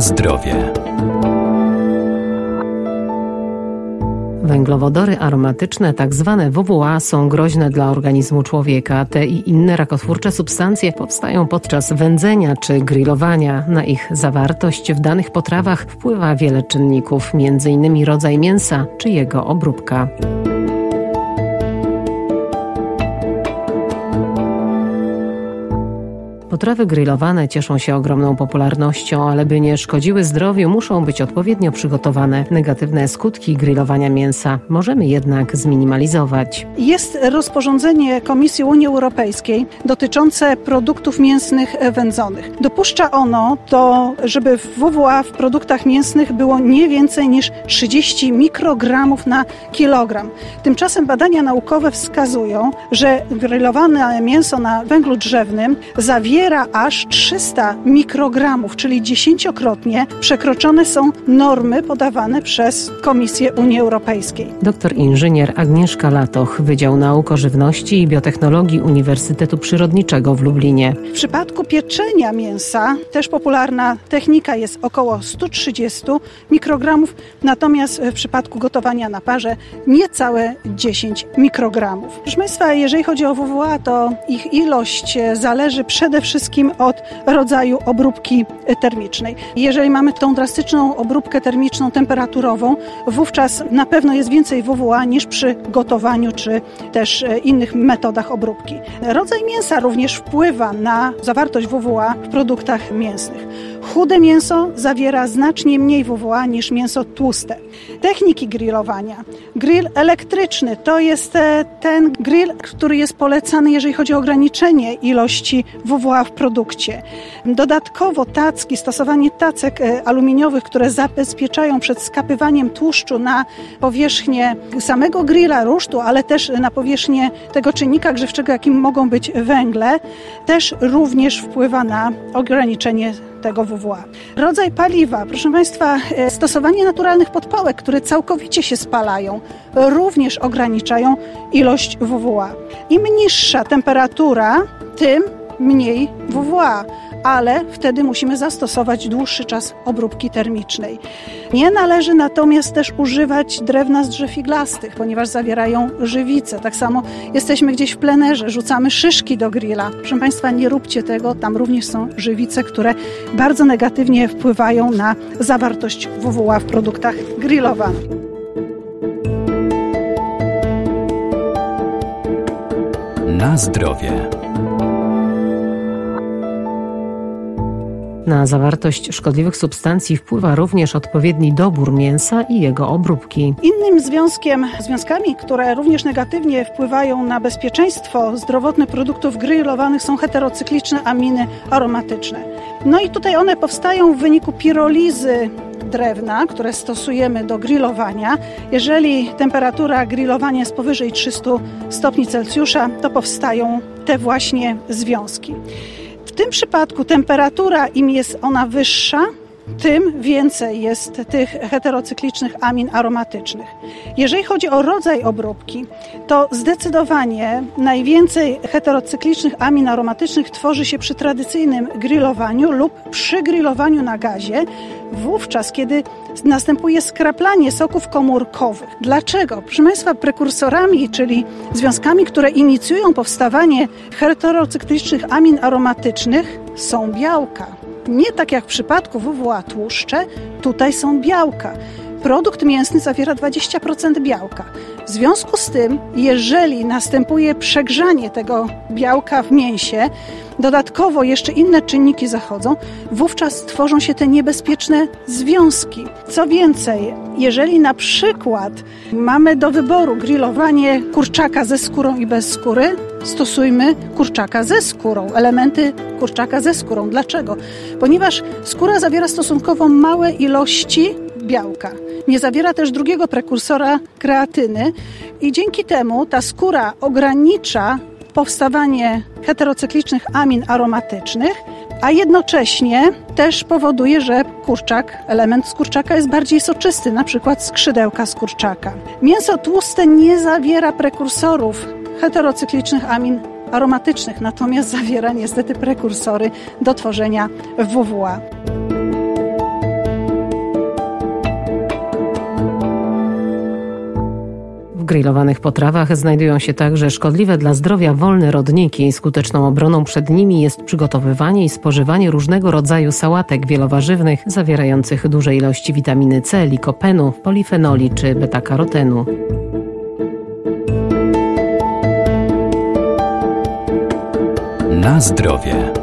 Zdrowie. Węglowodory aromatyczne, tak zwane WWA, są groźne dla organizmu człowieka. Te i inne rakotwórcze substancje powstają podczas wędzenia czy grillowania. Na ich zawartość w danych potrawach wpływa wiele czynników, m.in. rodzaj mięsa czy jego obróbka. Potrawy grillowane cieszą się ogromną popularnością, ale by nie szkodziły zdrowiu, muszą być odpowiednio przygotowane. Negatywne skutki grillowania mięsa możemy jednak zminimalizować. Jest rozporządzenie Komisji Unii Europejskiej dotyczące produktów mięsnych wędzonych. Dopuszcza ono to, żeby w WWA w produktach mięsnych było nie więcej niż 30 mikrogramów na kilogram. Tymczasem badania naukowe wskazują, że grillowane mięso na węglu drzewnym zawiera zawiera aż 300 mikrogramów, czyli dziesięciokrotnie przekroczone są normy podawane przez Komisję Unii Europejskiej. Doktor inżynier Agnieszka Latoch, Wydział Nauk o Żywności i Biotechnologii Uniwersytetu Przyrodniczego w Lublinie. W przypadku pieczenia mięsa też popularna technika jest około 130 mikrogramów, natomiast w przypadku gotowania na parze niecałe 10 mikrogramów. Proszę Państwa, jeżeli chodzi o WWA, to ich ilość zależy przede wszystkim od rodzaju obróbki termicznej. Jeżeli mamy tą drastyczną obróbkę termiczną temperaturową, wówczas na pewno jest więcej WWA niż przy gotowaniu czy też e, innych metodach obróbki. Rodzaj mięsa również wpływa na zawartość WWA w produktach mięsnych. Chude mięso zawiera znacznie mniej WWA niż mięso tłuste. Techniki grillowania. Grill elektryczny to jest e, ten grill, który jest polecany, jeżeli chodzi o ograniczenie ilości WWA w produkcie. Dodatkowo tacki, stosowanie tacek e, aluminiowych, które zabezpieczają przed skapywaniem tłuszczu na powierzchnię samego grilla, rusztu, ale też na powierzchnię tego czynnika grzewczego, jakim mogą być węgle, też również wpływa na ograniczenie tego WWA. Rodzaj paliwa, proszę Państwa, e, stosowanie naturalnych podpałek, które całkowicie się spalają, również ograniczają ilość WWA. Im niższa temperatura, tym mniej WWA ale wtedy musimy zastosować dłuższy czas obróbki termicznej. Nie należy natomiast też używać drewna z drzew iglastych, ponieważ zawierają żywice. Tak samo jesteśmy gdzieś w plenerze, rzucamy szyszki do grilla. Proszę Państwa, nie róbcie tego, tam również są żywice, które bardzo negatywnie wpływają na zawartość WWA w produktach grillowanych. Na zdrowie. Na zawartość szkodliwych substancji wpływa również odpowiedni dobór mięsa i jego obróbki. Innym związkiem, związkami, które również negatywnie wpływają na bezpieczeństwo zdrowotne produktów grillowanych są heterocykliczne aminy aromatyczne. No i tutaj one powstają w wyniku pirolizy drewna, które stosujemy do grillowania. Jeżeli temperatura grillowania jest powyżej 300 stopni Celsjusza, to powstają te właśnie związki. Tym przypadku temperatura, im jest ona wyższa, tym więcej jest tych heterocyklicznych amin aromatycznych. Jeżeli chodzi o rodzaj obróbki, to zdecydowanie najwięcej heterocyklicznych amin aromatycznych tworzy się przy tradycyjnym grillowaniu lub przy grillowaniu na gazie, wówczas kiedy następuje skraplanie soków komórkowych. Dlaczego? Proszę Państwa, prekursorami, czyli związkami, które inicjują powstawanie heterocyklicznych amin aromatycznych są białka. Nie tak jak w przypadku WWA tłuszcze, tutaj są białka. Produkt mięsny zawiera 20% białka. W związku z tym, jeżeli następuje przegrzanie tego białka w mięsie, dodatkowo jeszcze inne czynniki zachodzą, wówczas tworzą się te niebezpieczne związki. Co więcej, jeżeli na przykład mamy do wyboru grillowanie kurczaka ze skórą i bez skóry, stosujmy kurczaka ze skórą, elementy kurczaka ze skórą. Dlaczego? Ponieważ skóra zawiera stosunkowo małe ilości białka. Nie zawiera też drugiego prekursora kreatyny i dzięki temu ta skóra ogranicza powstawanie heterocyklicznych amin aromatycznych, a jednocześnie też powoduje, że kurczak, element z kurczaka jest bardziej soczysty, na przykład skrzydełka z kurczaka. Mięso tłuste nie zawiera prekursorów heterocyklicznych amin aromatycznych, natomiast zawiera niestety prekursory do tworzenia WWA. Grillowanych potrawach znajdują się także szkodliwe dla zdrowia wolne rodniki. Skuteczną obroną przed nimi jest przygotowywanie i spożywanie różnego rodzaju sałatek wielowarzywnych zawierających duże ilości witaminy C, likopenu, polifenoli czy beta-karotenu. Na zdrowie.